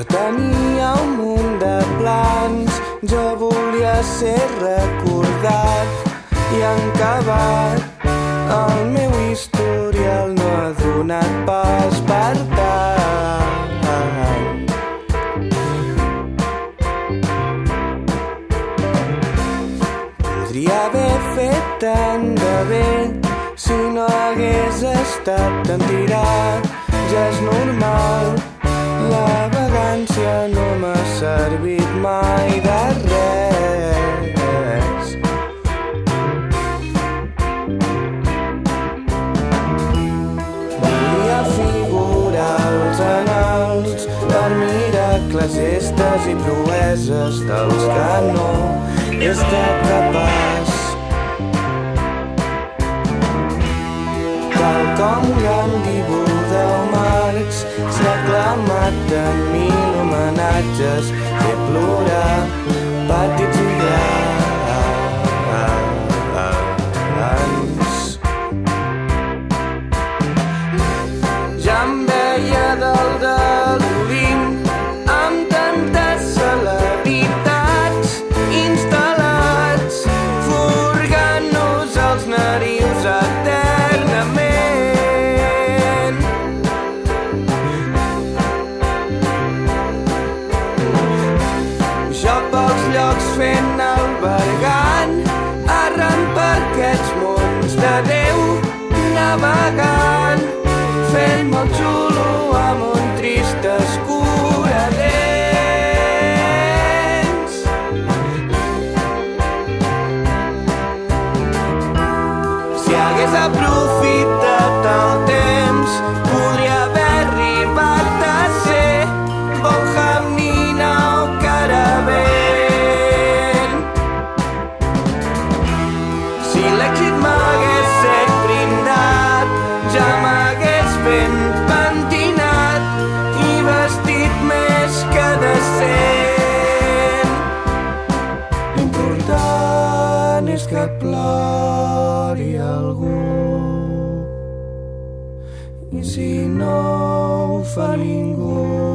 Jo tenia un munt de plans, jo volia ser recordat i encabat. El meu historial no ha donat pas per tant. Podria haver fet tant de bé si no hagués estat tan tirat. Ja és normal servit mai de res. Volia figurar als anals miracles, gestes i proeses dels que no he estat capaç. Tal com Gandhi, Buda o Marx, s'ha clamat en mil just get blew up. navegant, fent molt xulo amb un trist escuradents. Si hagués aprofitat el temps, podria haver arribat a ser bon jamnina o caravent. Si l'equip i si no ho fa ningú.